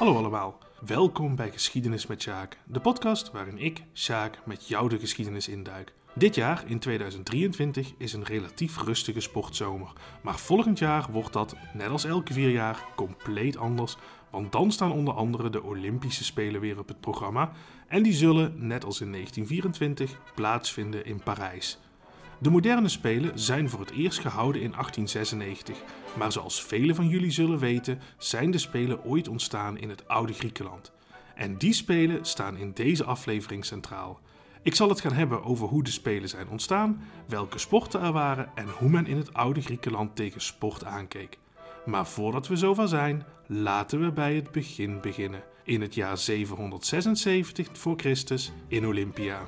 Hallo allemaal, welkom bij Geschiedenis met Sjaak, de podcast waarin ik, Sjaak, met jou de geschiedenis induik. Dit jaar, in 2023, is een relatief rustige sportzomer, maar volgend jaar wordt dat, net als elke vier jaar, compleet anders, want dan staan onder andere de Olympische Spelen weer op het programma en die zullen, net als in 1924, plaatsvinden in Parijs. De moderne Spelen zijn voor het eerst gehouden in 1896, maar zoals velen van jullie zullen weten, zijn de Spelen ooit ontstaan in het oude Griekenland. En die Spelen staan in deze aflevering centraal. Ik zal het gaan hebben over hoe de Spelen zijn ontstaan, welke sporten er waren en hoe men in het oude Griekenland tegen sport aankeek. Maar voordat we zover zijn, laten we bij het begin beginnen. In het jaar 776 voor Christus in Olympia.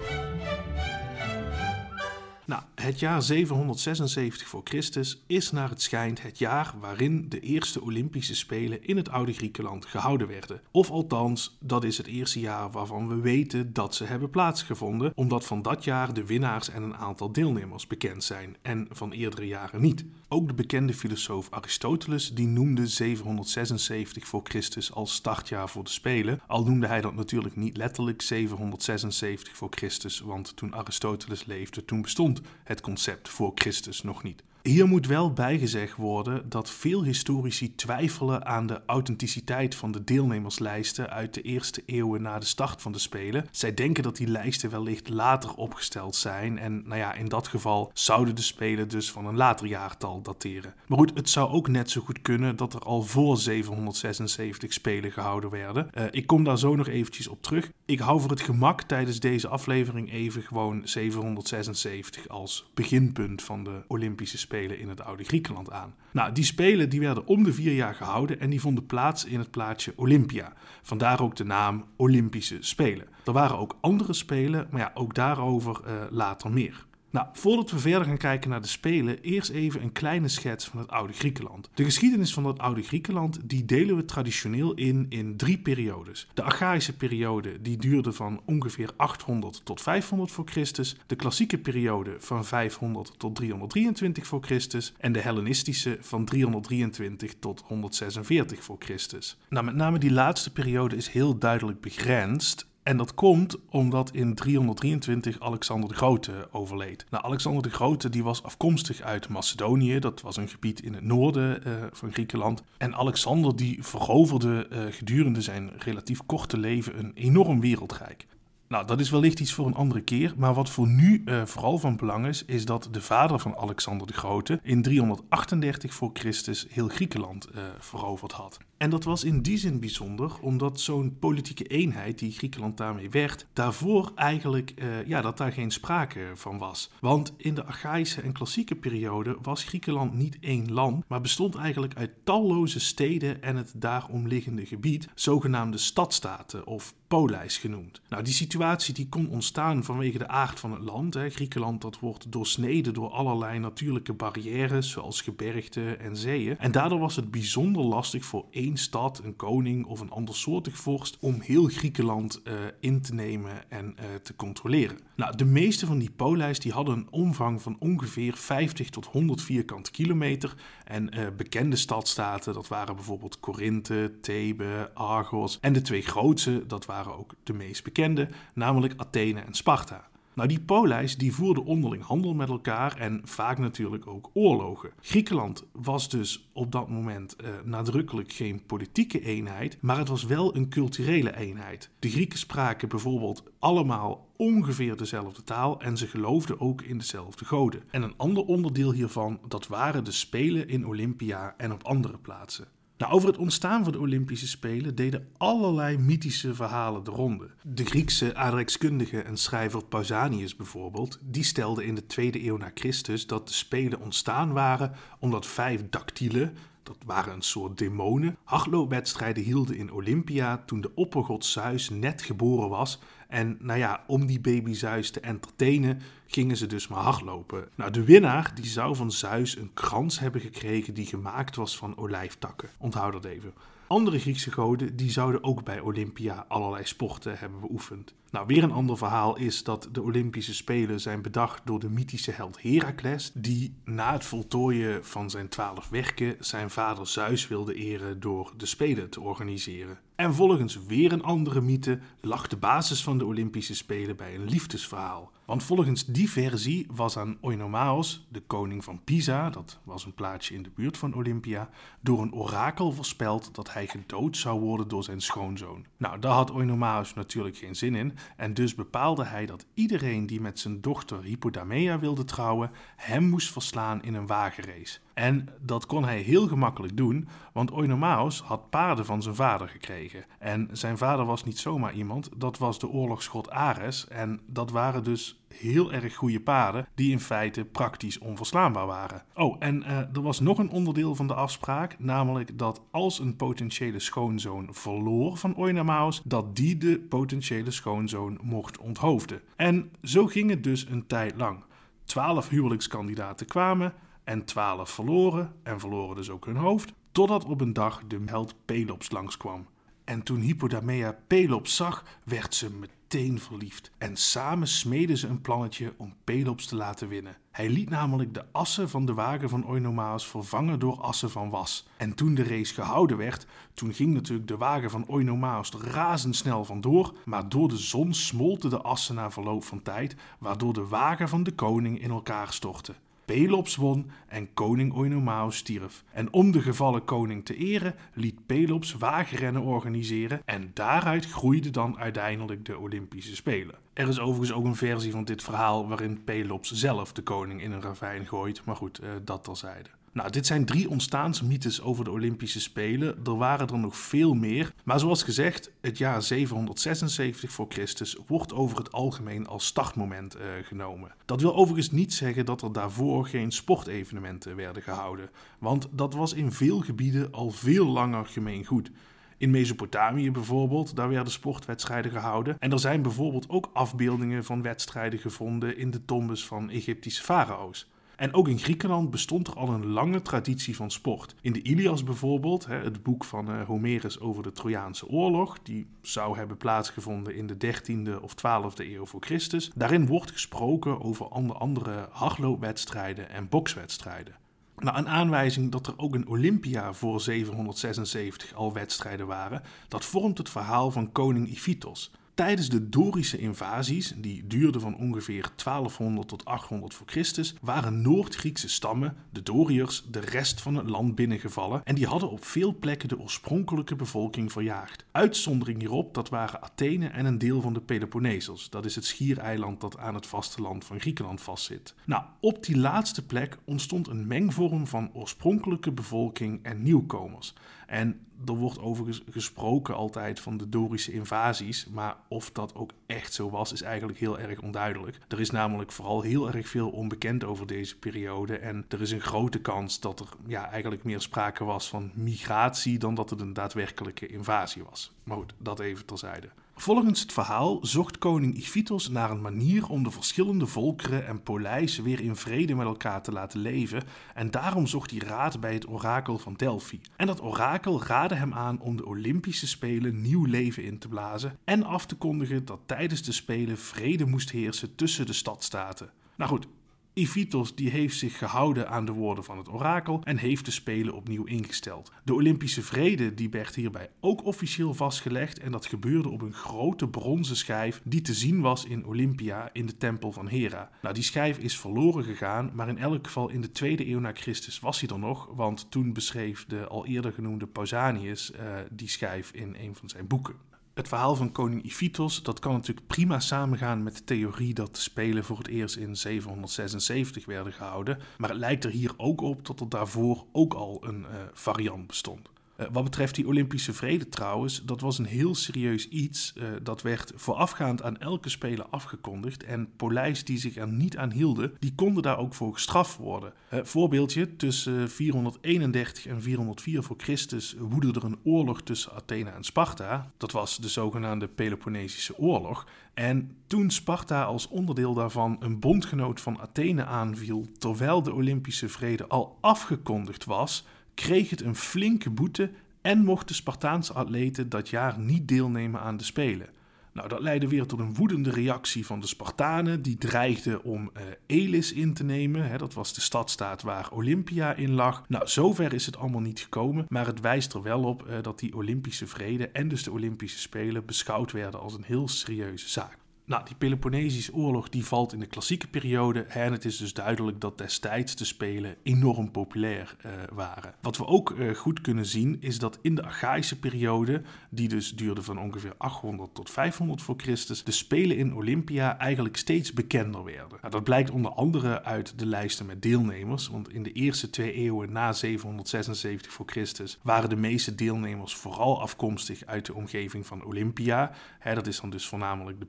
Nou, het jaar 776 voor Christus is naar het schijnt het jaar waarin de eerste Olympische Spelen in het oude Griekenland gehouden werden. Of althans, dat is het eerste jaar waarvan we weten dat ze hebben plaatsgevonden, omdat van dat jaar de winnaars en een aantal deelnemers bekend zijn en van eerdere jaren niet. Ook de bekende filosoof Aristoteles die noemde 776 voor Christus als startjaar voor de Spelen, al noemde hij dat natuurlijk niet letterlijk 776 voor Christus, want toen Aristoteles leefde, toen bestond het concept voor Christus nog niet. Hier moet wel bijgezegd worden dat veel historici twijfelen aan de authenticiteit van de deelnemerslijsten uit de eerste eeuwen na de start van de Spelen. Zij denken dat die lijsten wellicht later opgesteld zijn en nou ja, in dat geval zouden de Spelen dus van een later jaartal dateren. Maar goed, het zou ook net zo goed kunnen dat er al voor 776 Spelen gehouden werden. Uh, ik kom daar zo nog eventjes op terug. Ik hou voor het gemak tijdens deze aflevering even gewoon 776 als beginpunt van de Olympische Spelen Spelen in het oude Griekenland aan. Nou, die Spelen die werden om de vier jaar gehouden en die vonden plaats in het plaatsje Olympia. Vandaar ook de naam Olympische Spelen. Er waren ook andere Spelen, maar ja, ook daarover uh, later meer. Nou, voordat we verder gaan kijken naar de Spelen, eerst even een kleine schets van het oude Griekenland. De geschiedenis van dat oude Griekenland die delen we traditioneel in in drie periodes. De Archaïsche periode die duurde van ongeveer 800 tot 500 voor Christus, de klassieke periode van 500 tot 323 voor Christus en de Hellenistische van 323 tot 146 voor Christus. Nou, met name die laatste periode is heel duidelijk begrensd en dat komt omdat in 323 Alexander de Grote overleed. Nou, Alexander de Grote die was afkomstig uit Macedonië, dat was een gebied in het noorden uh, van Griekenland. En Alexander die veroverde uh, gedurende zijn relatief korte leven een enorm wereldrijk. Nou, dat is wellicht iets voor een andere keer. Maar wat voor nu uh, vooral van belang is, is dat de vader van Alexander de Grote in 338 voor Christus heel Griekenland veroverd had. En dat was in die zin bijzonder, omdat zo'n politieke eenheid die Griekenland daarmee werd, daarvoor eigenlijk, uh, ja, dat daar geen sprake van was. Want in de Archaïsche en klassieke periode was Griekenland niet één land, maar bestond eigenlijk uit talloze steden en het daaromliggende gebied, zogenaamde stadstaten of polijs genoemd. Nou, die situatie die kon ontstaan vanwege de aard van het land. Hè. Griekenland dat wordt doorsneden door allerlei natuurlijke barrières, zoals gebergten en zeeën. En daardoor was het bijzonder lastig voor één stad, een koning of een andersoortig vorst om heel Griekenland uh, in te nemen en uh, te controleren. Nou, de meeste van die polijs die hadden een omvang van ongeveer 50 tot 100 vierkante kilometer. En uh, bekende stadstaten, dat waren bijvoorbeeld Korinthe, Thebe, Argos. En de twee grootste, dat waren ook de meest bekende, namelijk Athene en Sparta. Nou, die polijs die voerden onderling handel met elkaar en vaak natuurlijk ook oorlogen. Griekenland was dus op dat moment eh, nadrukkelijk geen politieke eenheid, maar het was wel een culturele eenheid. De Grieken spraken bijvoorbeeld allemaal ongeveer dezelfde taal en ze geloofden ook in dezelfde goden. En een ander onderdeel hiervan, dat waren de Spelen in Olympia en op andere plaatsen. Nou, over het ontstaan van de Olympische Spelen deden allerlei mythische verhalen de ronde. De Griekse aardrijkskundige en schrijver Pausanias bijvoorbeeld, die stelde in de tweede eeuw na Christus dat de Spelen ontstaan waren omdat vijf dactylen, dat waren een soort demonen, hardloopwedstrijden hielden in Olympia toen de oppergod Zeus net geboren was. En nou ja, om die baby Zeus te entertainen, gingen ze dus maar hardlopen. Nou, de winnaar die zou van Zeus een krans hebben gekregen die gemaakt was van olijftakken. Onthoud dat even. Andere Griekse goden die zouden ook bij Olympia allerlei sporten hebben beoefend. Nou, weer een ander verhaal is dat de Olympische Spelen zijn bedacht door de mythische held Herakles, die na het voltooien van zijn twaalf werken zijn vader Zeus wilde eren door de Spelen te organiseren. En volgens weer een andere mythe lag de basis van de Olympische Spelen bij een liefdesverhaal. Want volgens die versie was aan Oinomaos, de koning van Pisa, dat was een plaatsje in de buurt van Olympia, door een orakel voorspeld dat hij gedood zou worden door zijn schoonzoon. Nou, daar had Oinomaos natuurlijk geen zin in en dus bepaalde hij dat iedereen die met zijn dochter Hippodamea wilde trouwen, hem moest verslaan in een wagenrace. En dat kon hij heel gemakkelijk doen, want Oinomaos had paarden van zijn vader gekregen. En zijn vader was niet zomaar iemand, dat was de oorlogsgod Ares. En dat waren dus heel erg goede paarden, die in feite praktisch onverslaanbaar waren. Oh, en uh, er was nog een onderdeel van de afspraak, namelijk dat als een potentiële schoonzoon verloor van Oinomaos, dat die de potentiële schoonzoon mocht onthoofden. En zo ging het dus een tijd lang. Twaalf huwelijkskandidaten kwamen en twaalf verloren en verloren dus ook hun hoofd, totdat op een dag de held Pelops langskwam. En toen Hippodamea Pelops zag, werd ze meteen verliefd. En samen smeden ze een plannetje om Pelops te laten winnen. Hij liet namelijk de assen van de wagen van Oinomaos vervangen door assen van was. En toen de race gehouden werd, toen ging natuurlijk de wagen van Oinomaos er razendsnel vandoor, maar door de zon smolten de assen na verloop van tijd, waardoor de wagen van de koning in elkaar stortte. Pelops won en koning Oinomaos stierf. En om de gevallen koning te eren, liet Pelops wagenrennen organiseren en daaruit groeide dan uiteindelijk de Olympische Spelen. Er is overigens ook een versie van dit verhaal waarin Pelops zelf de koning in een ravijn gooit, maar goed, eh, dat terzijde. Nou, dit zijn drie ontstaansmythes over de Olympische Spelen. Er waren er nog veel meer. Maar zoals gezegd, het jaar 776 voor Christus wordt over het algemeen als startmoment uh, genomen. Dat wil overigens niet zeggen dat er daarvoor geen sportevenementen werden gehouden. Want dat was in veel gebieden al veel langer gemeengoed. In Mesopotamië bijvoorbeeld, daar werden sportwedstrijden gehouden. En er zijn bijvoorbeeld ook afbeeldingen van wedstrijden gevonden in de tombes van Egyptische farao's. En ook in Griekenland bestond er al een lange traditie van sport. In de Ilias bijvoorbeeld, het boek van eh, Homerus over de Trojaanse oorlog, die zou hebben plaatsgevonden in de 13e of 12e eeuw voor Christus. Daarin wordt gesproken over onder andere hardloopwedstrijden en bokswedstrijden. Nou, een aanwijzing dat er ook in Olympia voor 776 al wedstrijden waren, dat vormt het verhaal van koning Iphitos. Tijdens de Dorische invasies, die duurden van ongeveer 1200 tot 800 voor Christus, waren Noord-Griekse stammen, de Doriërs, de rest van het land binnengevallen en die hadden op veel plekken de oorspronkelijke bevolking verjaagd. Uitzondering hierop, dat waren Athene en een deel van de Peloponnesos. Dat is het schiereiland dat aan het vasteland van Griekenland vastzit. Nou, op die laatste plek ontstond een mengvorm van oorspronkelijke bevolking en nieuwkomers. En er wordt over gesproken altijd van de Dorische invasies, maar of dat ook echt zo was, is eigenlijk heel erg onduidelijk. Er is namelijk vooral heel erg veel onbekend over deze periode en er is een grote kans dat er ja, eigenlijk meer sprake was van migratie dan dat het een daadwerkelijke invasie was. Maar goed, dat even terzijde. Volgens het verhaal zocht koning Iphitos naar een manier om de verschillende volkeren en polijs weer in vrede met elkaar te laten leven en daarom zocht hij raad bij het orakel van Delphi. En dat orakel raadde hem aan om de Olympische Spelen nieuw leven in te blazen en af te kondigen dat tijdens de Spelen vrede moest heersen tussen de stadstaten. Nou goed, Iphitos die heeft zich gehouden aan de woorden van het orakel en heeft de Spelen opnieuw ingesteld. De Olympische vrede die werd hierbij ook officieel vastgelegd en dat gebeurde op een grote bronzen schijf die te zien was in Olympia in de tempel van Hera. Nou, die schijf is verloren gegaan, maar in elk geval in de tweede eeuw na Christus was hij er nog, want toen beschreef de al eerder genoemde Pausanias uh, die schijf in een van zijn boeken het verhaal van koning Iphitos, dat kan natuurlijk prima samengaan met de theorie dat de Spelen voor het eerst in 776 werden gehouden. Maar het lijkt er hier ook op dat er daarvoor ook al een uh, variant bestond. Eh, wat betreft die Olympische vrede trouwens, dat was een heel serieus iets. Uh, dat werd voorafgaand aan elke Spelen afgekondigd. En polijs die zich er niet aan hielden, die konden daar ook voor gestraft worden. Uh, voorbeeldje, tussen 431 en 404 voor Christus woedde er een oorlog tussen Athene en Sparta. Dat was de zogenaamde Peloponnesische oorlog. En toen Sparta als onderdeel daarvan een bondgenoot van Athene aanviel, terwijl de Olympische vrede al afgekondigd was kreeg het een flinke boete en mochten Spartaanse atleten dat jaar niet deelnemen aan de Spelen. Nou, dat leidde weer tot een woedende reactie van de Spartanen. Die dreigden om uh, Elis in te nemen. Hè, dat was de stadstaat waar Olympia in lag. Nou, zover is het allemaal niet gekomen. Maar het wijst er wel op uh, dat die Olympische vrede en dus de Olympische Spelen beschouwd werden als een heel serieuze zaak. Nou, die Peloponnesische oorlog die valt in de klassieke periode. En het is dus duidelijk dat destijds de Spelen enorm populair uh, waren. Wat we ook uh, goed kunnen zien is dat in de Achaïsche periode, die dus duurde van ongeveer 800 tot 500 voor Christus, de Spelen in Olympia eigenlijk steeds bekender werden. Nou, dat blijkt onder andere uit de lijsten met deelnemers. Want in de eerste twee eeuwen na 776 voor Christus waren de meeste deelnemers vooral afkomstig uit de omgeving van Olympia. Hè, dat is dan dus voornamelijk de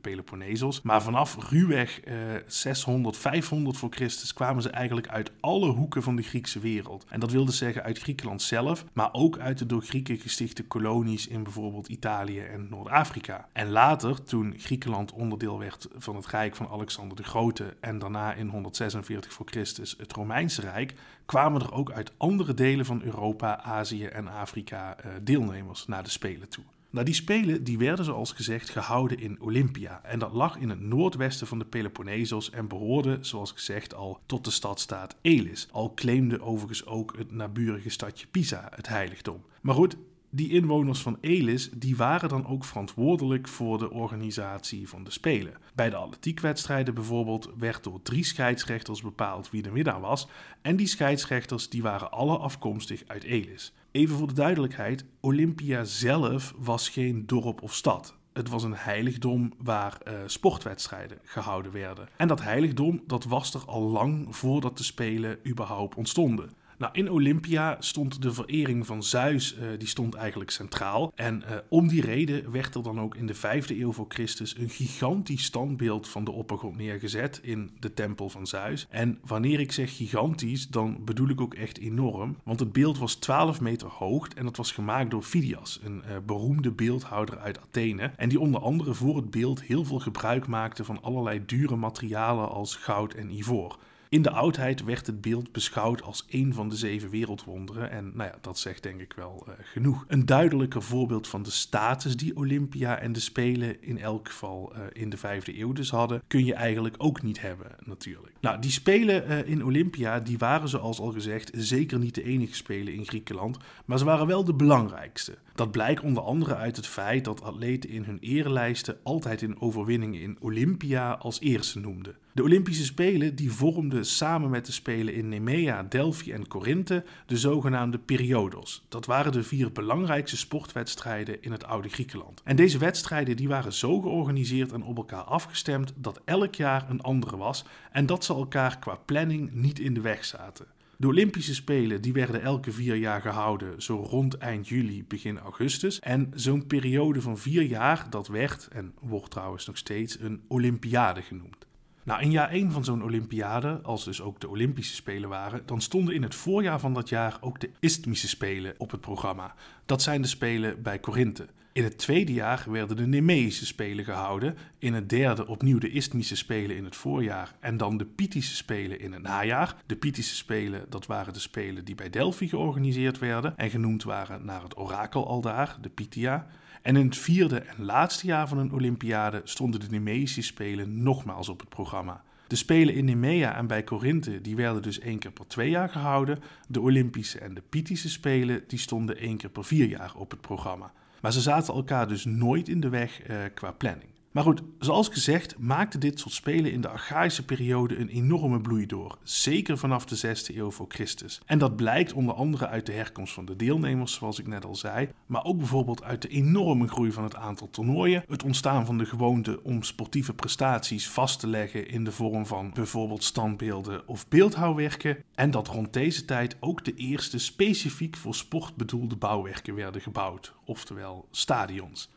Maar vanaf ruwweg eh, 600, 500 voor Christus kwamen ze eigenlijk uit alle hoeken van de Griekse wereld. En dat wilde zeggen uit Griekenland zelf, maar ook uit de door Grieken gestichte kolonies in bijvoorbeeld Italië en Noord-Afrika. En later, toen Griekenland onderdeel werd van het rijk van Alexander de Grote en daarna in 146 voor Christus het Romeinse Rijk, kwamen er ook uit andere delen van Europa, Azië en Afrika uh, deelnemers naar de Spelen toe. Nou, die Spelen die werden zoals gezegd gehouden in Olympia. En dat lag in het noordwesten van de Peloponnesos en behoorde, zoals gezegd, al tot de stadstaat Elis. Al claimde overigens ook het naburige stadje Pisa het heiligdom. Maar goed, die inwoners van Elis die waren dan ook verantwoordelijk voor de organisatie van de Spelen. Bij de atletiekwedstrijden bijvoorbeeld werd door drie scheidsrechters bepaald wie de middag was. En die scheidsrechters die waren alle afkomstig uit Elis. Even voor de duidelijkheid, Olympia zelf was geen dorp of stad. Het was een heiligdom waar uh, sportwedstrijden gehouden werden. En dat heiligdom dat was er al lang voordat de Spelen überhaupt ontstonden. Nou, in Olympia stond de verering van Zeus, uh, die stond eigenlijk centraal. En uh, om die reden werd er dan ook in de vijfde eeuw voor Christus een gigantisch standbeeld van de oppergod neergezet in de tempel van Zeus. En wanneer ik zeg gigantisch, dan bedoel ik ook echt enorm. Want het beeld was 12 meter hoog en dat was gemaakt door Phidias, een uh, beroemde beeldhouder uit Athene. En die onder andere voor het beeld heel veel gebruik maakte van allerlei dure materialen als goud en ivoor. In de oudheid werd het beeld beschouwd als een van de zeven wereldwonderen. En nou ja, dat zegt denk ik wel uh, genoeg. Een duidelijker voorbeeld van de status die Olympia en de Spelen in elk geval uh, in de vijfde eeuw dus hadden, kun je eigenlijk ook niet hebben natuurlijk. Nou, die Spelen uh, in Olympia, die waren zoals al gezegd zeker niet de enige Spelen in Griekenland, maar ze waren wel de belangrijkste. Dat blijkt onder andere uit het feit dat atleten in hun erelijsten altijd in overwinningen in Olympia als eerste noemden. De Olympische Spelen die vormden samen met de Spelen in Nemea, Delphi en Korinthe de zogenaamde periodos. Dat waren de vier belangrijkste sportwedstrijden in het oude Griekenland. En deze wedstrijden die waren zo georganiseerd en op elkaar afgestemd dat elk jaar een andere was en dat ze elkaar qua planning niet in de weg zaten. De Olympische Spelen die werden elke vier jaar gehouden, zo rond eind juli, begin augustus. En zo'n periode van vier jaar, dat werd, en wordt trouwens nog steeds, een Olympiade genoemd. Nou, in jaar 1 van zo'n Olympiade, als dus ook de Olympische Spelen waren, dan stonden in het voorjaar van dat jaar ook de Isthmische Spelen op het programma. Dat zijn de Spelen bij Korinthe. In het tweede jaar werden de Nemeïsche Spelen gehouden. In het derde opnieuw de Isthmische Spelen in het voorjaar. En dan de Pythische Spelen in het najaar. De Pythische Spelen, dat waren de Spelen die bij Delphi georganiseerd werden. En genoemd waren naar het orakel aldaar, de Pythia. En in het vierde en laatste jaar van een Olympiade stonden de Nemeïsche Spelen nogmaals op het programma. De Spelen in Nemea en bij Korinthe die werden dus één keer per twee jaar gehouden. De Olympische en de Pythische Spelen die stonden één keer per vier jaar op het programma. Maar ze zaten elkaar dus nooit in de weg eh, qua planning. Maar goed, zoals gezegd maakte dit soort spelen in de Archaïsche periode een enorme bloei door, zeker vanaf de 6e eeuw voor Christus. En dat blijkt onder andere uit de herkomst van de deelnemers, zoals ik net al zei, maar ook bijvoorbeeld uit de enorme groei van het aantal toernooien, het ontstaan van de gewoonte om sportieve prestaties vast te leggen in de vorm van bijvoorbeeld standbeelden of beeldhouwwerken, en dat rond deze tijd ook de eerste specifiek voor sport bedoelde bouwwerken werden gebouwd, oftewel stadions.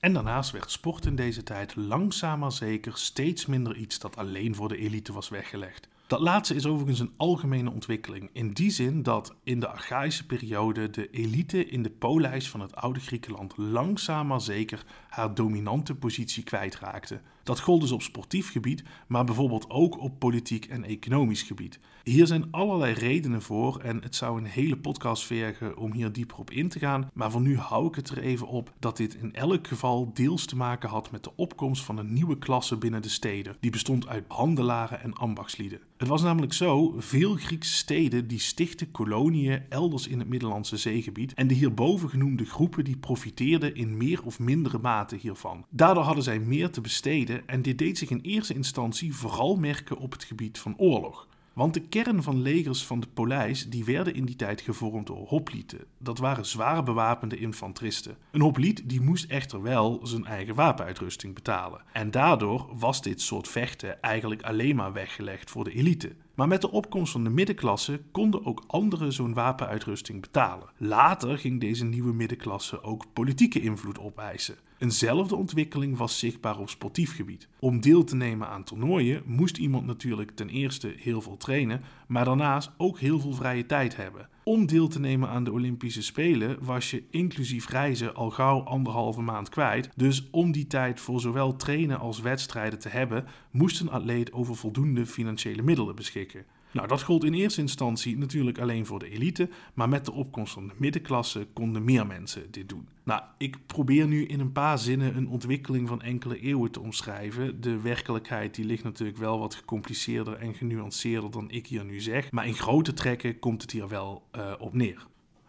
En daarnaast werd sport in deze tijd langzaam maar zeker steeds minder iets dat alleen voor de elite was weggelegd. Dat laatste is overigens een algemene ontwikkeling, in die zin dat in de Archaïsche periode de elite in de polijs van het oude Griekenland langzaam maar zeker haar dominante positie kwijtraakte. Dat gold dus op sportief gebied, maar bijvoorbeeld ook op politiek en economisch gebied. Hier zijn allerlei redenen voor en het zou een hele podcast vergen om hier dieper op in te gaan. Maar voor nu hou ik het er even op dat dit in elk geval deels te maken had met de opkomst van een nieuwe klasse binnen de steden. Die bestond uit handelaren en ambachtslieden. Het was namelijk zo, veel Griekse steden die stichten koloniën elders in het Middellandse zeegebied en de hierboven genoemde groepen die profiteerden in meer of mindere mate hiervan. Daardoor hadden zij meer te besteden en dit deed zich in eerste instantie vooral merken op het gebied van oorlog. Want de kern van legers van de polijs die werden in die tijd gevormd door hoplieten. Dat waren zwaar bewapende infanteristen. Een hopliet die moest echter wel zijn eigen wapenuitrusting betalen. En daardoor was dit soort vechten eigenlijk alleen maar weggelegd voor de elite. Maar met de opkomst van de middenklasse konden ook anderen zo'n wapenuitrusting betalen. Later ging deze nieuwe middenklasse ook politieke invloed opeisen. Eenzelfde ontwikkeling was zichtbaar op sportief gebied. Om deel te nemen aan toernooien moest iemand natuurlijk ten eerste heel veel trainen, maar daarnaast ook heel veel vrije tijd hebben. Om deel te nemen aan de Olympische Spelen was je inclusief reizen al gauw anderhalve maand kwijt. Dus om die tijd voor zowel trainen als wedstrijden te hebben, moest een atleet over voldoende financiële middelen beschikken. Nou, dat gold in eerste instantie natuurlijk alleen voor de elite, maar met de opkomst van de middenklasse konden meer mensen dit doen. Nou, ik probeer nu in een paar zinnen een ontwikkeling van enkele eeuwen te omschrijven. De werkelijkheid die ligt natuurlijk wel wat gecompliceerder en genuanceerder dan ik hier nu zeg, maar in grote trekken komt het hier wel uh, op neer.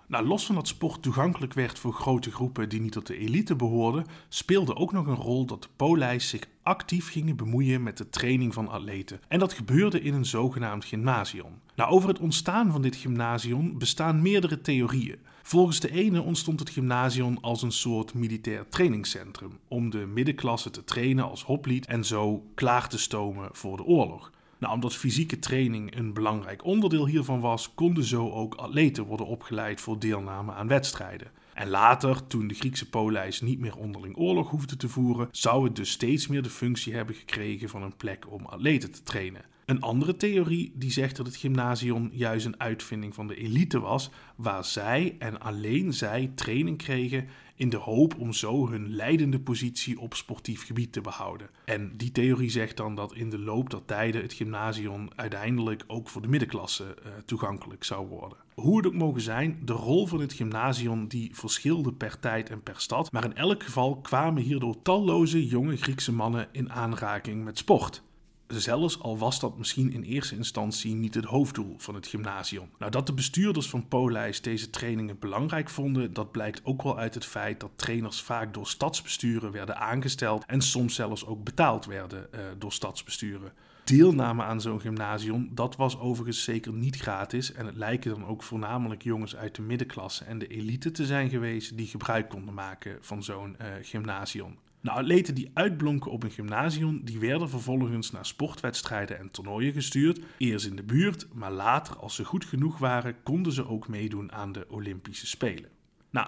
Nou, los van dat sport toegankelijk werd voor grote groepen die niet tot de elite behoorden, speelde ook nog een rol dat de polijs zich actief gingen bemoeien met de training van atleten. En dat gebeurde in een zogenaamd gymnasium. Nou, over het ontstaan van dit gymnasium bestaan meerdere theorieën. Volgens de ene ontstond het gymnasium als een soort militair trainingscentrum om de middenklasse te trainen als hoplied en zo klaar te stomen voor de oorlog. Nou, omdat fysieke training een belangrijk onderdeel hiervan was, konden zo ook atleten worden opgeleid voor deelname aan wedstrijden. En later, toen de Griekse polijs niet meer onderling oorlog hoefde te voeren, zou het dus steeds meer de functie hebben gekregen van een plek om atleten te trainen. Een andere theorie die zegt dat het gymnasium juist een uitvinding van de elite was, waar zij en alleen zij training kregen in de hoop om zo hun leidende positie op sportief gebied te behouden. En die theorie zegt dan dat in de loop der tijden het gymnasium uiteindelijk ook voor de middenklasse uh, toegankelijk zou worden. Hoe het ook mogen zijn, de rol van het gymnasium die verschilde per tijd en per stad, maar in elk geval kwamen hierdoor talloze jonge Griekse mannen in aanraking met sport zelfs al was dat misschien in eerste instantie niet het hoofddoel van het gymnasium. Nou, dat de bestuurders van Polijs deze trainingen belangrijk vonden, dat blijkt ook wel uit het feit dat trainers vaak door stadsbesturen werden aangesteld en soms zelfs ook betaald werden uh, door stadsbesturen. Deelname aan zo'n gymnasium, dat was overigens zeker niet gratis en het lijken dan ook voornamelijk jongens uit de middenklasse en de elite te zijn geweest die gebruik konden maken van zo'n uh, gymnasium. Nou, atleten die uitblonken op een gymnasium, die werden vervolgens naar sportwedstrijden en toernooien gestuurd. Eerst in de buurt, maar later, als ze goed genoeg waren, konden ze ook meedoen aan de Olympische Spelen. Nou,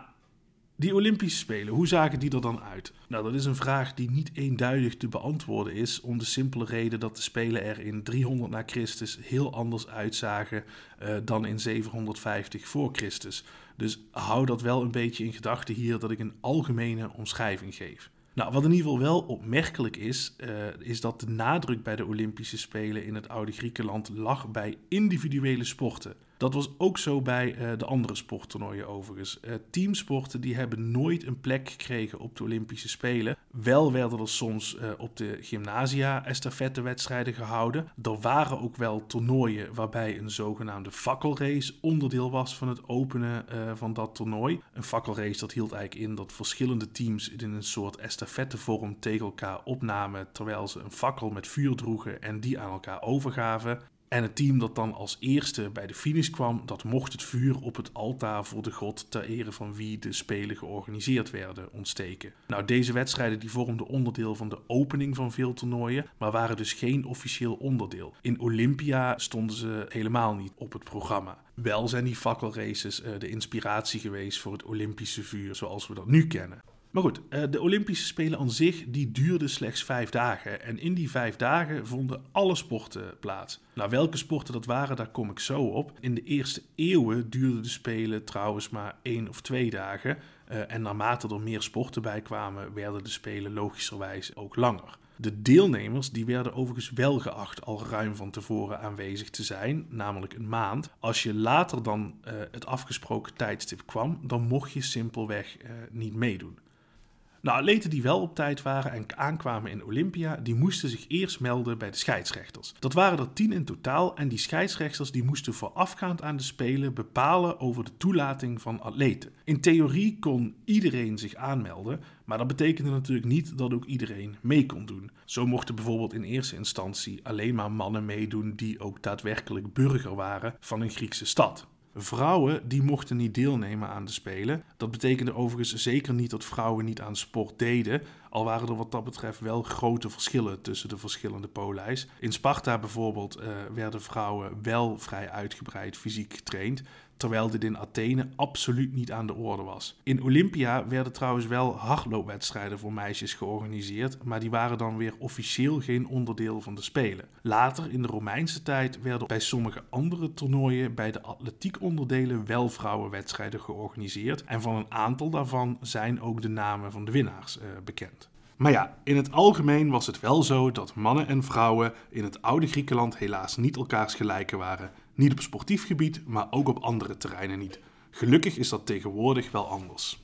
die Olympische Spelen, hoe zagen die er dan uit? Nou, dat is een vraag die niet eenduidig te beantwoorden is, om de simpele reden dat de Spelen er in 300 na Christus heel anders uitzagen uh, dan in 750 voor Christus. Dus hou dat wel een beetje in gedachten hier dat ik een algemene omschrijving geef. Nou, wat in ieder geval wel opmerkelijk is, uh, is dat de nadruk bij de Olympische Spelen in het oude Griekenland lag bij individuele sporten. Dat was ook zo bij uh, de andere sporttoernooien overigens. Uh, teamsporten die hebben nooit een plek gekregen op de Olympische Spelen. Wel werden er soms uh, op de gymnasia estafettewedstrijden gehouden. Er waren ook wel toernooien waarbij een zogenaamde fakkelrace onderdeel was van het openen van dat toernooi. Een fakkelrace dat hield eigenlijk in dat verschillende teams in een soort estafettevorm tegen elkaar opnamen terwijl ze een fakkel met vuur droegen en die aan elkaar overgaven. En het team dat dan als eerste bij de finish kwam, dat mocht het vuur op het altaar voor de god ter ere van wie de Spelen georganiseerd werden ontsteken. Nou, deze wedstrijden die vormden onderdeel van de opening van veel toernooien, maar waren dus geen officieel onderdeel. In Olympia stonden ze helemaal niet op het programma. Wel zijn die fakkelraces uh, de inspiratie geweest voor het Olympische vuur zoals we dat nu kennen. Maar goed, eh, de Olympische Spelen aan zich die duurden slechts vijf dagen. En in die vijf dagen vonden alle sporten plaats. Nou, welke sporten dat waren, daar kom ik zo op. In de eerste eeuwen duurden de Spelen trouwens maar één of twee dagen. Uh, en naarmate er meer sporten bij kwamen, werden de Spelen logischerwijs ook langer. De deelnemers die werden overigens wel geacht al ruim van tevoren aanwezig te zijn, namelijk een maand. Als je later dan uh, het afgesproken tijdstip kwam, dan mocht je simpelweg niet meedoen. Nou, atleten die wel op tijd waren en aankwamen in Olympia, die moesten zich eerst melden bij de scheidsrechters. Dat waren er tien in totaal en die scheidsrechters die moesten voorafgaand aan de Spelen bepalen over de toelating van atleten. In theorie kon iedereen zich aanmelden, maar dat betekende natuurlijk niet dat ook iedereen mee kon doen. Zo mochten bijvoorbeeld in eerste instantie alleen maar mannen meedoen die ook daadwerkelijk burger waren van een Griekse stad. Vrouwen die mochten niet deelnemen aan de Spelen. Dat betekende overigens zeker niet dat vrouwen niet aan sport deden, al waren er wat dat betreft wel grote verschillen tussen de verschillende polijs. In Sparta bijvoorbeeld uh, werden vrouwen wel vrij uitgebreid fysiek getraind, terwijl dit in Athene absoluut niet aan de orde was. In Olympia werden trouwens wel hardloopwedstrijden voor meisjes georganiseerd, maar die waren dan weer officieel geen onderdeel van de Spelen. Later, in de Romeinse tijd, werden bij sommige andere toernooien bij de atletiekonderdelen wel vrouwenwedstrijden georganiseerd en van een aantal daarvan zijn ook de namen van de winnaars uh, bekend. Maar ja, in het algemeen was het wel zo dat mannen en vrouwen in het oude Griekenland helaas niet elkaars gelijken waren. Niet op sportief gebied, maar ook op andere terreinen niet. Gelukkig is dat tegenwoordig wel anders.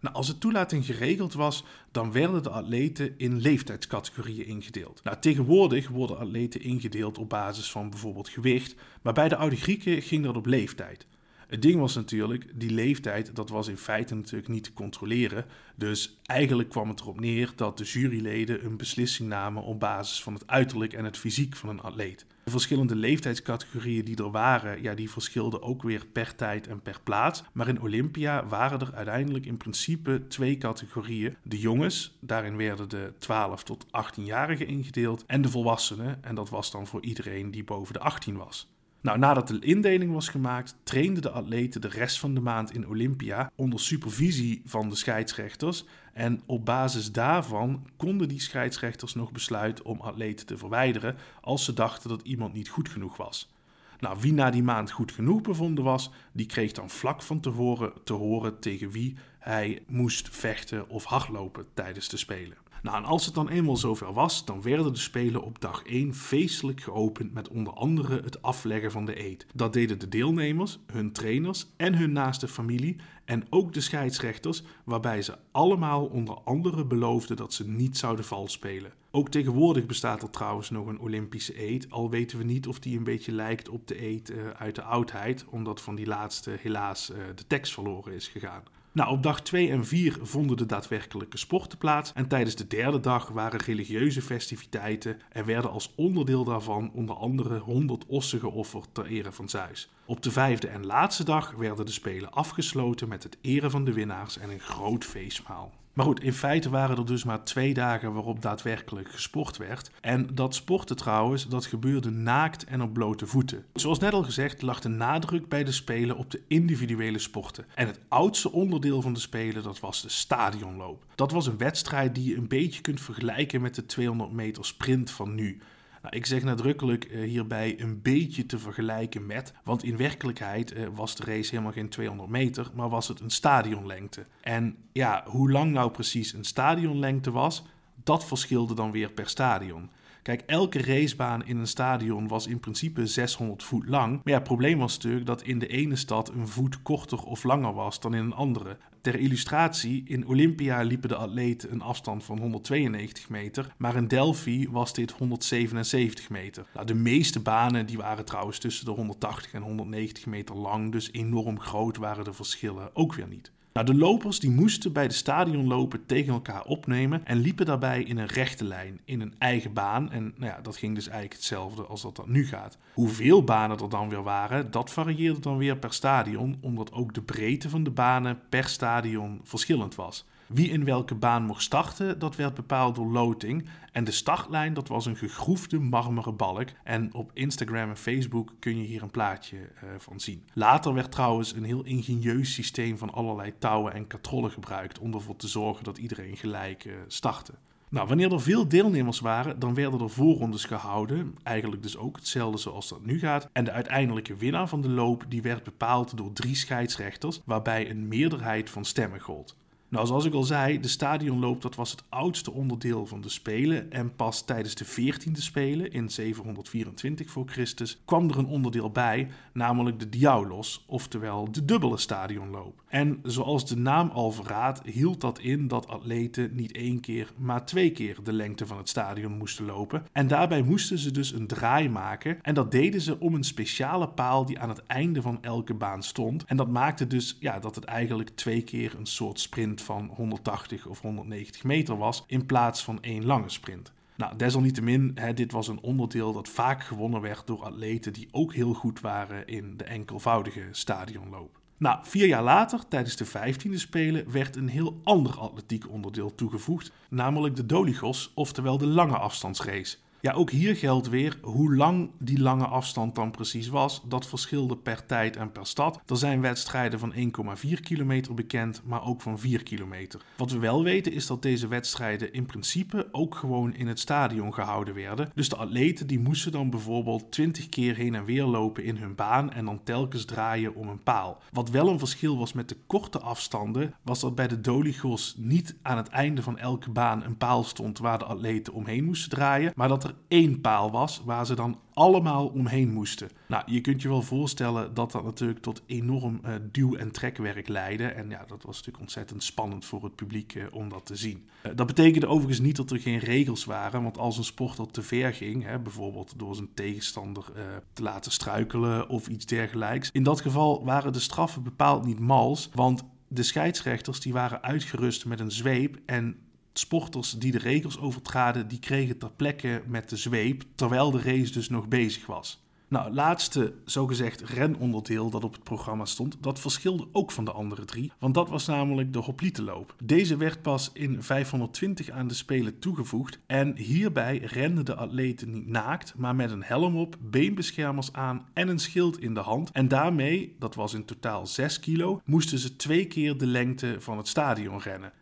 Nou, als de toelating geregeld was, dan werden de atleten in leeftijdscategorieën ingedeeld. Nou, tegenwoordig worden atleten ingedeeld op basis van bijvoorbeeld gewicht, maar bij de oude Grieken ging dat op leeftijd. Het ding was natuurlijk, die leeftijd, dat was in feite natuurlijk niet te controleren. Dus eigenlijk kwam het erop neer dat de juryleden een beslissing namen op basis van het uiterlijk en het fysiek van een atleet. De verschillende leeftijdscategorieën die er waren, ja, die verschilden ook weer per tijd en per plaats. Maar in Olympia waren er uiteindelijk in principe twee categorieën. De jongens, daarin werden de 12 tot 18-jarigen ingedeeld, en de volwassenen, en dat was dan voor iedereen die boven de 18 was. Nou, nadat de indeling was gemaakt, trainden de atleten de rest van de maand in Olympia onder supervisie van de scheidsrechters. En op basis daarvan konden die scheidsrechters nog besluiten om atleten te verwijderen als ze dachten dat iemand niet goed genoeg was. Nou, wie na die maand goed genoeg bevonden was, die kreeg dan vlak van tevoren te horen tegen wie hij moest vechten of hardlopen tijdens de Spelen. Nou, en als het dan eenmaal zover was, dan werden de Spelen op dag 1 feestelijk geopend met onder andere het afleggen van de eed. Dat deden de deelnemers, hun trainers en hun naaste familie en ook de scheidsrechters, waarbij ze allemaal onder andere beloofden dat ze niet zouden vals spelen. Ook tegenwoordig bestaat er trouwens nog een Olympische eed, al weten we niet of die een beetje lijkt op de eed uh, uit de oudheid, omdat van die laatste helaas uh, de tekst verloren is gegaan. Nou, op dag 2 en 4 vonden de daadwerkelijke sporten plaats en tijdens de derde dag waren religieuze festiviteiten en werden als onderdeel daarvan onder andere 100 ossen geofferd ter ere van Zeus. Op de vijfde en laatste dag werden de Spelen afgesloten met het eren van de winnaars en een groot feestmaal. Maar goed, in feite waren er dus maar twee dagen waarop daadwerkelijk gesport werd. En dat sporten trouwens, dat gebeurde naakt en op blote voeten. Zoals net al gezegd lag de nadruk bij de Spelen op de individuele sporten. En het oudste onderdeel van de Spelen, dat was de stadionloop. Dat was een wedstrijd die je een beetje kunt vergelijken met de 200 meter sprint van nu. Nou, ik zeg nadrukkelijk uh, hierbij een beetje te vergelijken met, want in werkelijkheid uh, was de race helemaal geen 200 meter, maar was het een stadionlengte. En ja, hoe lang nou precies een stadionlengte was, dat verschilde dan weer per stadion. Kijk, elke racebaan in een stadion was in principe 600 voet lang. Maar ja, het probleem was natuurlijk dat in de ene stad een voet korter of langer was dan in een andere. Ter illustratie, in Olympia liepen de atleten een afstand van 192 meter, maar in Delphi was dit 177 meter. Nou, de meeste banen die waren trouwens tussen de 180 en 190 meter lang, dus enorm groot waren de verschillen ook weer niet. Nou, de lopers die moesten bij de stadionlopen tegen elkaar opnemen en liepen daarbij in een rechte lijn, in een eigen baan. En nou ja, dat ging dus eigenlijk hetzelfde als dat dat nu gaat. Hoeveel banen er dan weer waren, dat varieerde dan weer per stadion, omdat ook de breedte van de banen per stadion verschillend was. Wie in welke baan mocht starten, dat werd bepaald door loting. En de startlijn, dat was een gegroefde marmeren balk. En op Instagram en Facebook kun je hier een plaatje uh, van zien. Later werd trouwens een heel ingenieus systeem van allerlei touwen en katrollen gebruikt om ervoor te zorgen dat iedereen gelijk uh, startte. Nou, wanneer er veel deelnemers waren, dan werden er voorrondes gehouden. Eigenlijk dus ook hetzelfde zoals dat nu gaat. En de uiteindelijke winnaar van de loop die werd bepaald door drie scheidsrechters, waarbij een meerderheid van stemmen gold. Nou, zoals ik al zei, de stadionloop dat was het oudste onderdeel van de Spelen. En pas tijdens de 14e Spelen, in 724 voor Christus, kwam er een onderdeel bij, namelijk de Diaulos, oftewel de dubbele stadionloop. En zoals de naam al verraadt, hield dat in dat atleten niet één keer, maar twee keer de lengte van het stadion moesten lopen. En daarbij moesten ze dus een draai maken. En dat deden ze om een speciale paal die aan het einde van elke baan stond. En dat maakte dus ja, dat het eigenlijk twee keer een soort sprint van 180 of 190 meter was, in plaats van één lange sprint. Nou, desalniettemin, hè, dit was een onderdeel dat vaak gewonnen werd door atleten die ook heel goed waren in de enkelvoudige stadionloop. Nou, vier jaar later, tijdens de 15e Spelen, werd een heel ander atletiek onderdeel toegevoegd, namelijk de Doligos, oftewel de lange afstandsrace. Ja, ook hier geldt weer hoe lang die lange afstand dan precies was. Dat verschilde per tijd en per stad. Er zijn wedstrijden van 1,4 kilometer bekend, maar ook van 4 kilometer. Wat we wel weten is dat deze wedstrijden in principe ook gewoon in het stadion gehouden werden. Dus de atleten die moesten dan bijvoorbeeld 20 keer heen en weer lopen in hun baan en dan telkens draaien om een paal. Wat wel een verschil was met de korte afstanden, was dat bij de Doligos niet aan het einde van elke baan een paal stond waar de atleten omheen moesten draaien, maar dat er één paal was waar ze dan allemaal omheen moesten. Nou, je kunt je wel voorstellen dat dat natuurlijk tot enorm uh, duw- en trekwerk leidde. En ja, dat was natuurlijk ontzettend spannend voor het publiek uh, om dat te zien. Uh, dat betekende overigens niet dat er geen regels waren, want als een sporter te ver ging, hè, bijvoorbeeld door zijn tegenstander te laten struikelen of iets dergelijks, in dat geval waren de straffen bepaald niet mals, want de scheidsrechters die waren uitgerust met een zweep en sporters die de regels overtraden, die kregen ter plekke met de zweep, terwijl de race dus nog bezig was. Nou, het laatste zogezegd renonderdeel dat op het programma stond, dat verschilde ook van de andere drie, want dat was namelijk de hoplietenloop. Deze werd pas in 520 aan de Spelen toegevoegd en hierbij renden de atleten niet naakt, maar met een helm op, beenbeschermers aan en een schild in de hand. En daarmee, dat was in totaal 6 kilo, moesten ze twee keer de lengte van het stadion rennen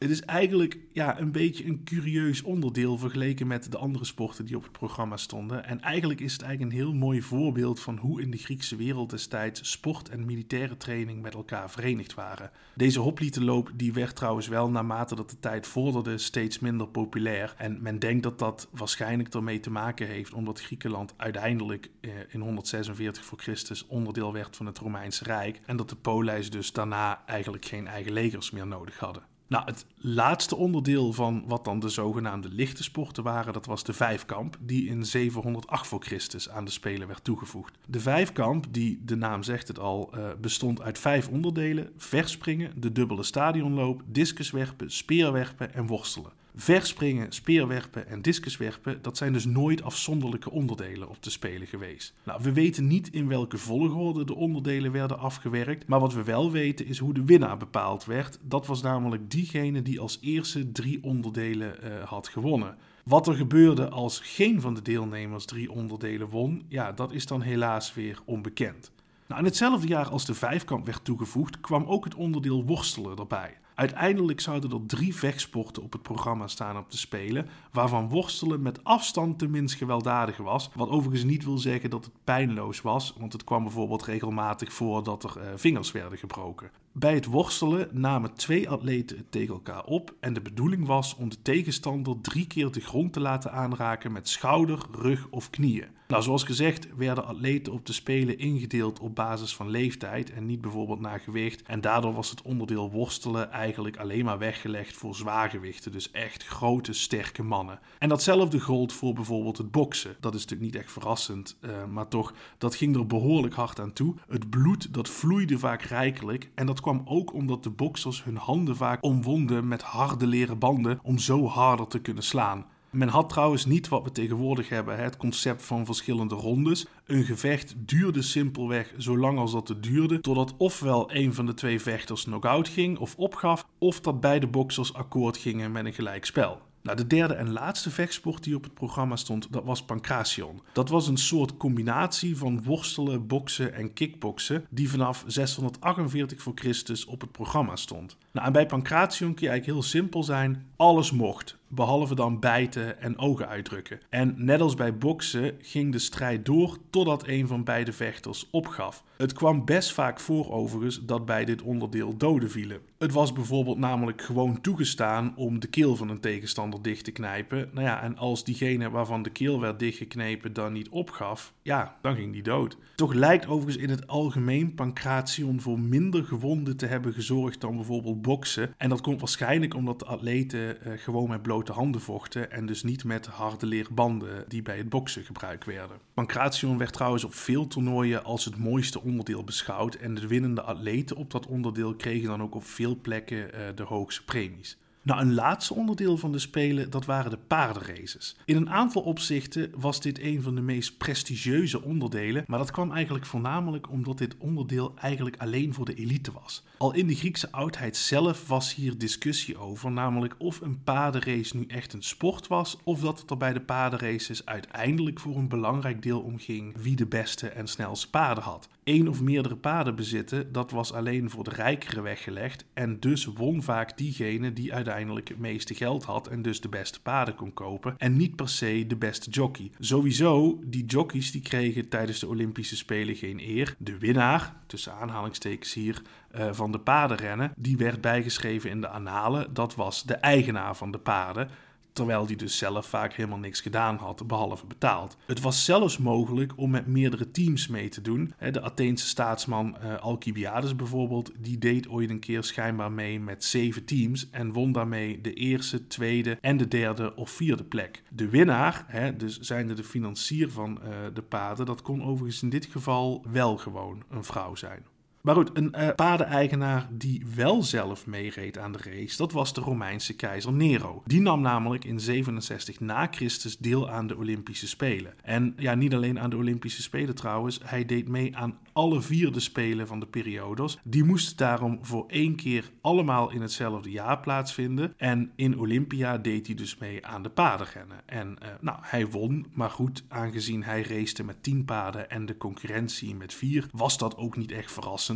het is eigenlijk ja, een beetje een curieus onderdeel vergeleken met de andere sporten die op het programma stonden. En eigenlijk is het eigenlijk een heel mooi voorbeeld van hoe in de Griekse wereld destijds sport en militaire training met elkaar verenigd waren. Deze hoplietenloop die werd trouwens wel naarmate dat de tijd vorderde steeds minder populair. En men denkt dat dat waarschijnlijk ermee te maken heeft omdat Griekenland uiteindelijk eh, in 146 voor Christus onderdeel werd van het Romeinse Rijk. En dat de poleis dus daarna eigenlijk geen eigen legers meer nodig hadden. Nou, het laatste onderdeel van wat dan de zogenaamde lichte sporten waren, dat was de vijfkamp, die in 708 voor Christus aan de Spelen werd toegevoegd. De vijfkamp, die de naam zegt het al, uh, bestond uit vijf onderdelen: verspringen, de dubbele stadionloop, discuswerpen, speerwerpen en worstelen. Verspringen, speerwerpen en discuswerpen, dat zijn dus nooit afzonderlijke onderdelen op de Spelen geweest. Nou, we weten niet in welke volgorde de onderdelen werden afgewerkt, maar wat we wel weten is hoe de winnaar bepaald werd. Dat was namelijk diegene die als eerste drie onderdelen uh, had gewonnen. Wat er gebeurde als geen van de deelnemers drie onderdelen won, ja, dat is dan helaas weer onbekend. Nou, in hetzelfde jaar als de vijfkamp werd toegevoegd, kwam ook het onderdeel worstelen erbij. Uiteindelijk zouden er drie vechtsporten op het programma staan op te spelen, waarvan worstelen met afstand de minst gewelddadige was. Wat overigens niet wil zeggen dat het pijnloos was, want het kwam bijvoorbeeld regelmatig voor dat er uh, vingers werden gebroken. Bij het worstelen namen twee atleten het tegen elkaar op en de bedoeling was om de tegenstander drie keer de grond te laten aanraken met schouder, rug of knieën. Nou, zoals gezegd werden atleten op de Spelen ingedeeld op basis van leeftijd en niet bijvoorbeeld naar gewicht. En daardoor was het onderdeel worstelen eigenlijk alleen maar weggelegd voor zwaargewichten, dus echt grote, sterke mannen. En datzelfde gold voor bijvoorbeeld het boksen. Dat is natuurlijk niet echt verrassend, uh, maar toch, dat ging er behoorlijk hard aan toe. Het bloed, dat vloeide vaak rijkelijk en dat kwam ook omdat de boksers hun handen vaak omwonden met harde leren banden om zo harder te kunnen slaan. Men had trouwens niet wat we tegenwoordig hebben, het concept van verschillende rondes. Een gevecht duurde simpelweg zo lang als dat het duurde, totdat ofwel een van de twee vechters knock-out ging of opgaf, of dat beide boksers akkoord gingen met een gelijk spel. Nou, de derde en laatste vechtsport die op het programma stond, dat was pancration. Dat was een soort combinatie van worstelen, boksen en kickboksen, die vanaf 648 voor Christus op het programma stond. Nou, en bij pancration kun je eigenlijk heel simpel zijn, alles mocht. Behalve dan bijten en ogen uitdrukken. En net als bij boksen ging de strijd door totdat een van beide vechters opgaf. Het kwam best vaak voor overigens dat bij dit onderdeel doden vielen. Het was bijvoorbeeld namelijk gewoon toegestaan om de keel van een tegenstander dicht te knijpen. Nou ja, en als diegene waarvan de keel werd dichtgeknepen dan niet opgaf, ja, dan ging die dood. Toch lijkt overigens in het algemeen pancration voor minder gewonden te hebben gezorgd dan bijvoorbeeld boksen. En dat komt waarschijnlijk omdat de atleten eh, gewoon met blote handen vochten en dus niet met harde leerbanden die bij het boksen gebruikt werden. Pancration werd trouwens op veel toernooien als het mooiste onderdeel beschouwd en de winnende atleten op dat onderdeel kregen dan ook op veel plekken uh, de hoogste premies. Nou, een laatste onderdeel van de Spelen, dat waren de paardenraces. In een aantal opzichten was dit een van de meest prestigieuze onderdelen, maar dat kwam eigenlijk voornamelijk omdat dit onderdeel eigenlijk alleen voor de elite was. Al in de Griekse oudheid zelf was hier discussie over, namelijk of een paardenrace nu echt een sport was, of dat het er bij de paardenraces uiteindelijk voor een belangrijk deel om ging wie de beste en snelste paarden had. Eén of meerdere paarden bezitten, dat was alleen voor de rijkeren weggelegd en dus won vaak diegene die uiteindelijk het meeste geld had en dus de beste paarden kon kopen en niet per se de beste jockey. Sowieso, die jockeys die kregen tijdens de Olympische Spelen geen eer. De winnaar, tussen aanhalingstekens hier, uh, van de paardenrennen, die werd bijgeschreven in de annalen. Dat was de eigenaar van de paarden. Terwijl die dus zelf vaak helemaal niks gedaan had, behalve betaald. Het was zelfs mogelijk om met meerdere teams mee te doen. De Atheense staatsman uh, Alcibiades bijvoorbeeld, die deed ooit een keer schijnbaar mee met zeven teams en won daarmee de eerste, tweede en de derde of vierde plek. De winnaar, dus zijnde de financier van uh, de paarden, dat kon overigens in dit geval wel gewoon een vrouw zijn. Maar goed, een uh, paardeneigenaar die wel zelf meereed aan de race, dat was de Romeinse keizer Nero. Die nam namelijk in 67 na Christus deel aan de Olympische Spelen. En ja, niet alleen aan de Olympische Spelen trouwens, hij deed mee aan alle vier de Spelen van de periodos. Die moesten daarom voor één keer allemaal in hetzelfde jaar plaatsvinden. En in Olympia deed hij dus mee aan de paardenrennen. En uh, nou, hij won, maar goed, aangezien hij racete met 10 paarden en de concurrentie met 4, was dat ook niet echt verrassend.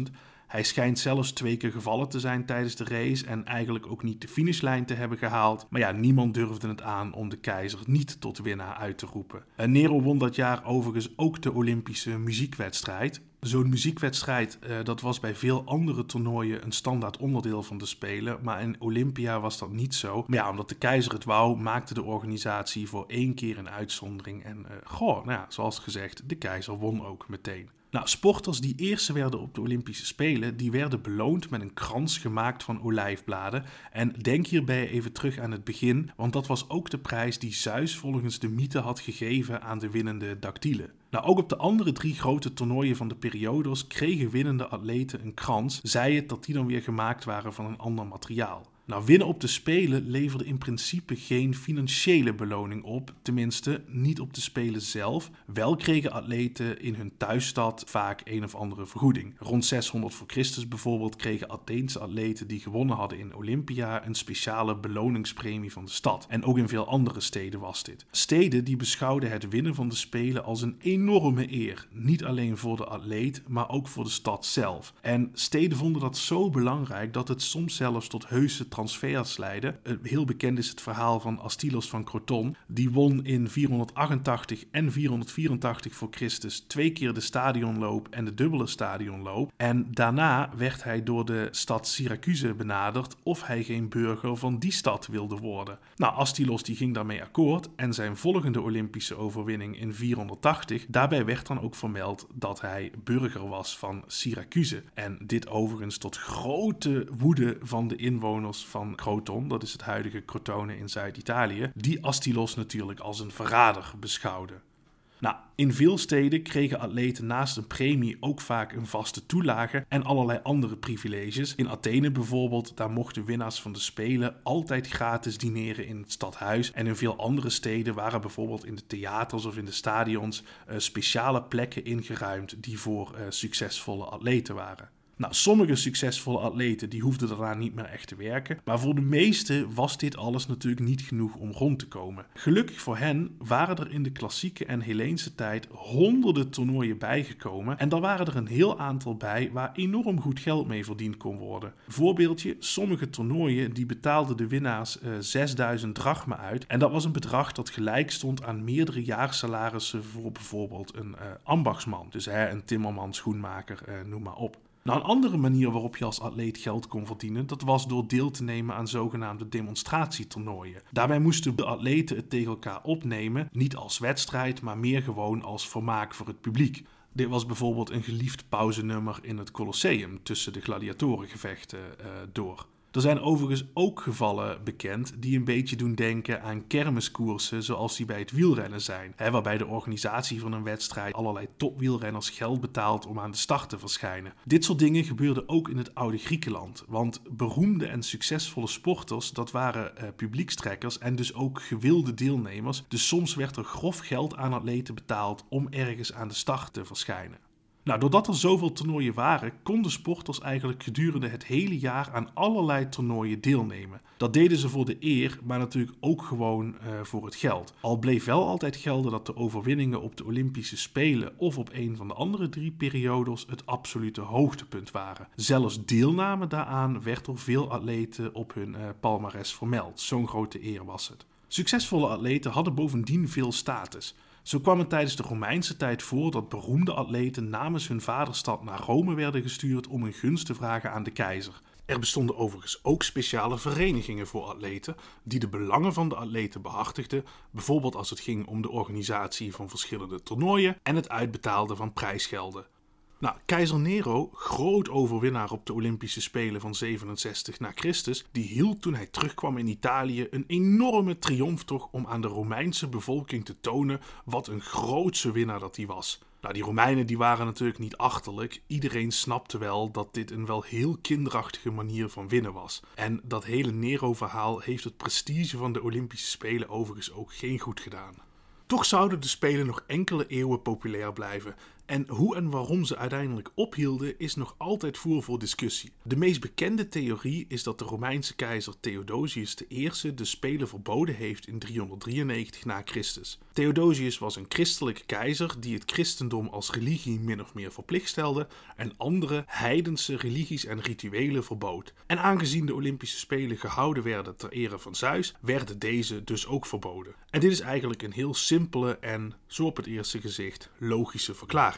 Hij schijnt zelfs twee keer gevallen te zijn tijdens de race en eigenlijk ook niet de finishlijn te hebben gehaald. Maar ja, niemand durfde het aan om de keizer niet tot winnaar uit te roepen. En Nero won dat jaar overigens ook de Olympische muziekwedstrijd. Zo'n muziekwedstrijd, uh, dat was bij veel andere toernooien een standaard onderdeel van de Spelen, maar in Olympia was dat niet zo. Maar ja, omdat de keizer het wou, maakte de organisatie voor één keer een uitzondering. En uh, goh, nou ja, zoals gezegd, de keizer won ook meteen. Nou, sporters die eerste werden op de Olympische Spelen, die werden beloond met een krans gemaakt van olijfbladen. En denk hierbij even terug aan het begin, want dat was ook de prijs die Zeus volgens de mythe had gegeven aan de winnende dactylen. Nou, ook op de andere drie grote toernooien van de periodos kregen winnende atleten een krans, zij het dat die dan weer gemaakt waren van een ander materiaal. Nou, winnen op de Spelen leverde in principe geen financiële beloning op, tenminste niet op de Spelen zelf. Wel kregen atleten in hun thuisstad vaak een of andere vergoeding. Rond 600 voor Christus bijvoorbeeld kregen Atheense atleten die gewonnen hadden in Olympia een speciale beloningspremie van de stad. En ook in veel andere steden was dit. Steden die beschouwden het winnen van de Spelen als een enorme eer, niet alleen voor de atleet, maar ook voor de stad zelf. En steden vonden dat zo belangrijk dat het soms zelfs tot heuse transfers leiden. Heel bekend is het verhaal van Astylos van Croton. Die won in 488 en 484 voor Christus twee keer de stadionloop en de dubbele stadionloop. En daarna werd hij door de stad Syracuse benaderd of hij geen burger van die stad wilde worden. Nou, Astylos die ging daarmee akkoord en zijn volgende Olympische overwinning in 480, daarbij werd dan ook vermeld dat hij burger was van Syracuse. En dit overigens tot grote woede van de inwoners van Croton, dat is het huidige Crotone in Zuid-Italië, die Astylos natuurlijk als een verrader beschouwde. Nou, in veel steden kregen atleten naast een premie ook vaak een vaste toelage en allerlei andere privileges. In Athene bijvoorbeeld, daar mochten winnaars van de Spelen altijd gratis dineren in het stadhuis. En in veel andere steden waren bijvoorbeeld in de theaters of in de stadions uh, speciale plekken ingeruimd die voor uh, succesvolle atleten waren. Nou, sommige succesvolle atleten die hoefden daarna niet meer echt te werken, maar voor de meesten was dit alles natuurlijk niet genoeg om rond te komen. Gelukkig voor hen waren er in de klassieke en Heleense tijd honderden toernooien bijgekomen en daar waren er een heel aantal bij waar enorm goed geld mee verdiend kon worden. Voorbeeldje, sommige toernooien die betaalden de winnaars uh, 6000 drachma uit en dat was een bedrag dat gelijk stond aan meerdere jaarsalarissen voor bijvoorbeeld een uh, ambachtsman, dus hè, een timmerman, schoenmaker, uh, noem maar op. Nou, een andere manier waarop je als atleet geld kon verdienen, dat was door deel te nemen aan zogenaamde demonstratietoernooien. Daarbij moesten de atleten het tegen elkaar opnemen, niet als wedstrijd, maar meer gewoon als vermaak voor het publiek. Dit was bijvoorbeeld een geliefd pauzenummer in het Colosseum tussen de gladiatorengevechten uh, door. Er zijn overigens ook gevallen bekend die een beetje doen denken aan kermiskoersen zoals die bij het wielrennen zijn. Hè, waarbij de organisatie van een wedstrijd allerlei topwielrenners geld betaalt om aan de start te verschijnen. Dit soort dingen gebeurden ook in het oude Griekenland. Want beroemde en succesvolle sporters, dat waren uh, publiekstrekkers en dus ook gewilde deelnemers. Dus soms werd er grof geld aan atleten betaald om ergens aan de start te verschijnen. Nou, doordat er zoveel toernooien waren, konden sporters eigenlijk gedurende het hele jaar aan allerlei toernooien deelnemen. Dat deden ze voor de eer, maar natuurlijk ook gewoon uh, voor het geld. Al bleef wel altijd gelden dat de overwinningen op de Olympische Spelen of op een van de andere drie periodes het absolute hoogtepunt waren. Zelfs deelname daaraan werd door veel atleten op hun uh, palmares vermeld. Zo'n grote eer was het. Succesvolle atleten hadden bovendien veel status. Zo kwam het tijdens de Romeinse tijd voor dat beroemde atleten namens hun vaderstad naar Rome werden gestuurd om een gunst te vragen aan de keizer. Er bestonden overigens ook speciale verenigingen voor atleten die de belangen van de atleten behartigden, bijvoorbeeld als het ging om de organisatie van verschillende toernooien en het uitbetalen van prijsgelden. Nou, keizer Nero, groot overwinnaar op de Olympische Spelen van 67 na Christus, die hield toen hij terugkwam in Italië een enorme triomftocht om aan de Romeinse bevolking te tonen wat een grootse winnaar dat hij was. Nou, die Romeinen die waren natuurlijk niet achterlijk. Iedereen snapte wel dat dit een wel heel kinderachtige manier van winnen was. En dat hele Nero-verhaal heeft het prestige van de Olympische Spelen overigens ook geen goed gedaan. Toch zouden de Spelen nog enkele eeuwen populair blijven en hoe en waarom ze uiteindelijk ophielden is nog altijd voer voor discussie. De meest bekende theorie is dat de Romeinse keizer Theodosius I de Spelen verboden heeft in 393 na Christus. Theodosius was een christelijke keizer die het christendom als religie min of meer verplicht stelde en andere heidense religies en rituelen verbood. En aangezien de Olympische Spelen gehouden werden ter ere van Zeus, werden deze dus ook verboden. En dit is eigenlijk een heel simpele en, zo op het eerste gezicht, logische verklaring.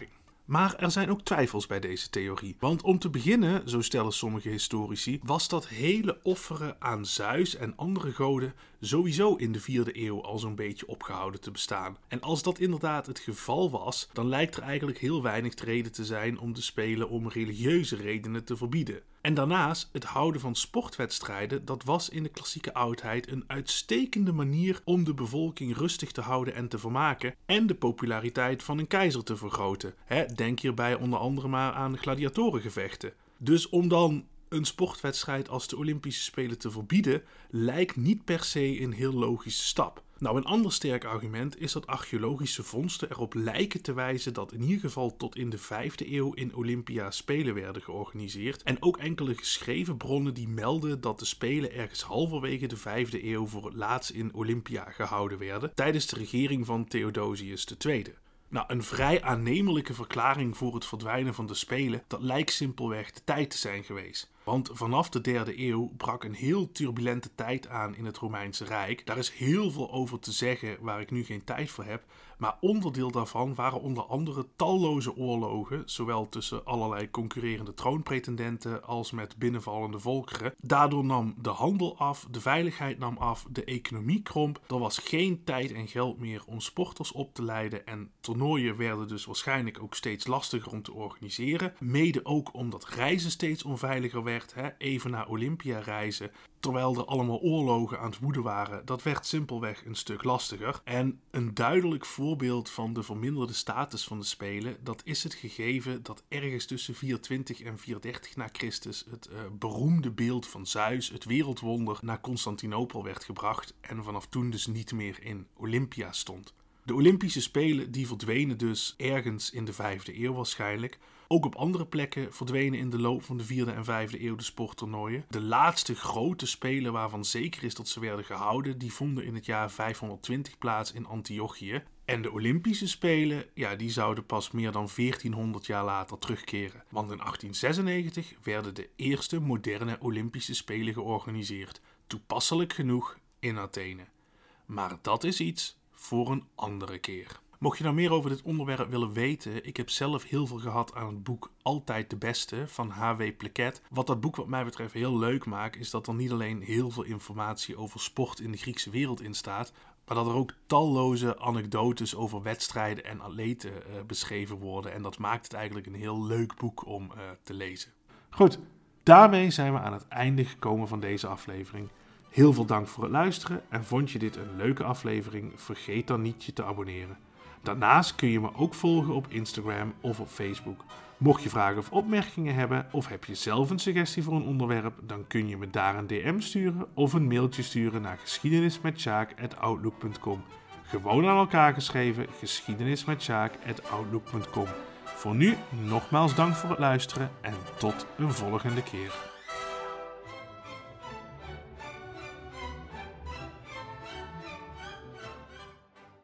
Maar er zijn ook twijfels bij deze theorie. Want om te beginnen, zo stellen sommige historici, was dat hele offeren aan Zeus en andere goden sowieso in de vierde eeuw al zo'n beetje opgehouden te bestaan. En als dat inderdaad het geval was, dan lijkt er eigenlijk heel weinig reden te zijn om de spelen om religieuze redenen te verbieden. En daarnaast, het houden van sportwedstrijden, dat was in de klassieke oudheid een uitstekende manier om de bevolking rustig te houden en te vermaken en de populariteit van een keizer te vergroten. denk hierbij onder andere maar aan gladiatorengevechten. Dus om dan een sportwedstrijd als de Olympische Spelen te verbieden, lijkt niet per se een heel logische stap. Nou, een ander sterk argument is dat archeologische vondsten erop lijken te wijzen dat in ieder geval tot in de 5e eeuw in Olympia spelen werden georganiseerd. En ook enkele geschreven bronnen die melden dat de spelen ergens halverwege de 5e eeuw voor het laatst in Olympia gehouden werden tijdens de regering van Theodosius II. Nou, een vrij aannemelijke verklaring voor het verdwijnen van de Spelen, dat lijkt simpelweg de tijd te zijn geweest. Want vanaf de derde eeuw brak een heel turbulente tijd aan in het Romeinse Rijk. Daar is heel veel over te zeggen waar ik nu geen tijd voor heb. Maar onderdeel daarvan waren onder andere talloze oorlogen, zowel tussen allerlei concurrerende troonpretendenten als met binnenvallende volkeren. Daardoor nam de handel af, de veiligheid nam af, de economie kromp. Er was geen tijd en geld meer om sporters op te leiden en toernooien werden dus waarschijnlijk ook steeds lastiger om te organiseren. Mede ook omdat reizen steeds onveiliger hè? even naar Olympia reizen terwijl er allemaal oorlogen aan het woeden waren, dat werd simpelweg een stuk lastiger. En een duidelijk voorbeeld van de verminderde status van de Spelen, dat is het gegeven dat ergens tussen 420 en 430 na Christus het uh, beroemde beeld van Zeus, het wereldwonder, naar Constantinopel werd gebracht en vanaf toen dus niet meer in Olympia stond. De Olympische Spelen die verdwenen dus ergens in de vijfde eeuw waarschijnlijk. Ook op andere plekken verdwenen in de loop van de vierde en vijfde eeuw de sporttoernooien. De laatste grote spelen waarvan zeker is dat ze werden gehouden, die vonden in het jaar 520 plaats in Antiochië. En de Olympische Spelen, ja, die zouden pas meer dan 1400 jaar later terugkeren. Want in 1896 werden de eerste moderne Olympische Spelen georganiseerd. Toepasselijk genoeg in Athene. Maar dat is iets voor een andere keer. Mocht je nou meer over dit onderwerp willen weten, ik heb zelf heel veel gehad aan het boek Altijd de Beste van H.W. Pleket. Wat dat boek wat mij betreft heel leuk maakt, is dat er niet alleen heel veel informatie over sport in de Griekse wereld in staat, maar dat er ook talloze anekdotes over wedstrijden en atleten uh, beschreven worden. En dat maakt het eigenlijk een heel leuk boek om uh, te lezen. Goed, daarmee zijn we aan het einde gekomen van deze aflevering. Heel veel dank voor het luisteren en vond je dit een leuke aflevering? Vergeet dan niet je te abonneren. Daarnaast kun je me ook volgen op Instagram of op Facebook. Mocht je vragen of opmerkingen hebben of heb je zelf een suggestie voor een onderwerp, dan kun je me daar een DM sturen of een mailtje sturen naar geschiedenismetsjaak.outlook.com. Gewoon aan elkaar geschreven geschiedenismetsjaak.outlook.com. Voor nu nogmaals dank voor het luisteren en tot een volgende keer.